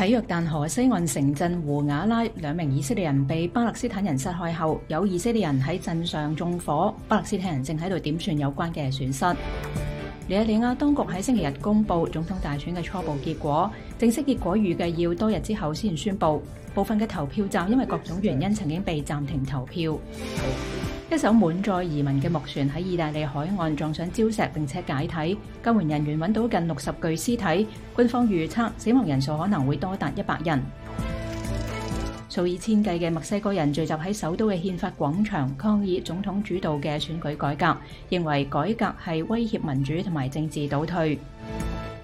喺约旦河西岸城镇胡雅拉，两名以色列人被巴勒斯坦人杀害后，有以色列人喺镇上纵火，巴勒斯坦人正喺度点算有关嘅损失。尼日利亚当局喺星期日公布总统大选嘅初步结果，正式结果预计要多日之后先宣布。部分嘅投票站因为各种原因曾经被暂停投票。一艘滿載移民嘅木船喺意大利海岸撞上礁石並且解體，救援人員揾到近六十具屍體，官方預測死亡人數可能會多達一百人。數以千計嘅墨西哥人聚集喺首都嘅憲法廣場抗議總統主導嘅選舉改革，認為改革係威脅民主同埋政治倒退。